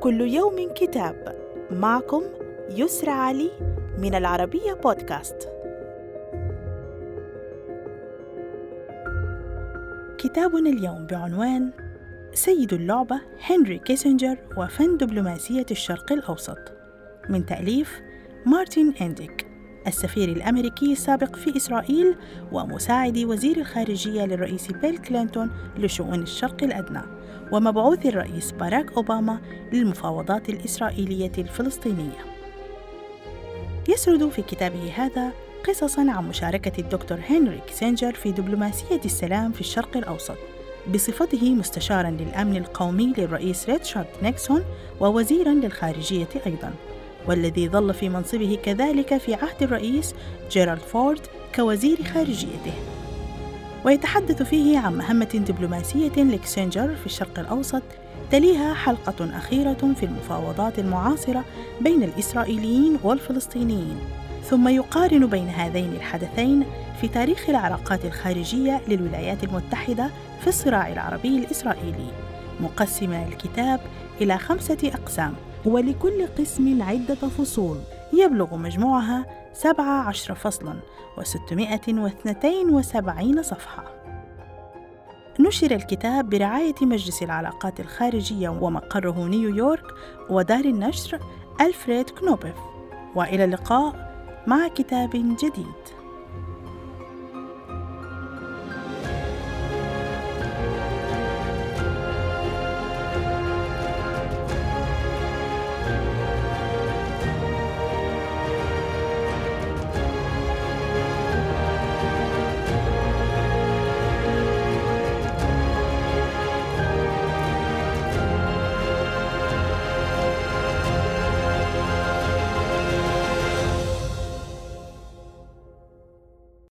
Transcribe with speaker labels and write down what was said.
Speaker 1: كل يوم كتاب. معكم يسرى علي من العربية بودكاست. كتابنا اليوم بعنوان سيد اللعبة هنري كيسنجر وفن دبلوماسية الشرق الأوسط. من تأليف مارتن إنديك. السفير الأمريكي السابق في إسرائيل ومساعد وزير الخارجية للرئيس بيل كلينتون لشؤون الشرق الأدنى ومبعوث الرئيس باراك أوباما للمفاوضات الإسرائيلية الفلسطينية. يسرد في كتابه هذا قصصا عن مشاركة الدكتور هنري كيسنجر في دبلوماسية السلام في الشرق الأوسط بصفته مستشارا للأمن القومي للرئيس ريتشارد نيكسون ووزيرا للخارجية أيضا. والذي ظل في منصبه كذلك في عهد الرئيس جيرالد فورد كوزير خارجيته. ويتحدث فيه عن مهمة دبلوماسية لكسنجر في الشرق الأوسط تليها حلقة أخيرة في المفاوضات المعاصرة بين الإسرائيليين والفلسطينيين. ثم يقارن بين هذين الحدثين في تاريخ العلاقات الخارجية للولايات المتحدة في الصراع العربي الإسرائيلي مقسما الكتاب إلى خمسة أقسام. ولكل قسم عدة فصول. يبلغ مجموعها سبع عشر فصلا وستمائة واثنتين وسبعين صفحة. نشر الكتاب برعاية مجلس العلاقات الخارجية ومقره نيويورك ودار النشر ألفريد كنوبف وإلى اللقاء مع كتاب جديد.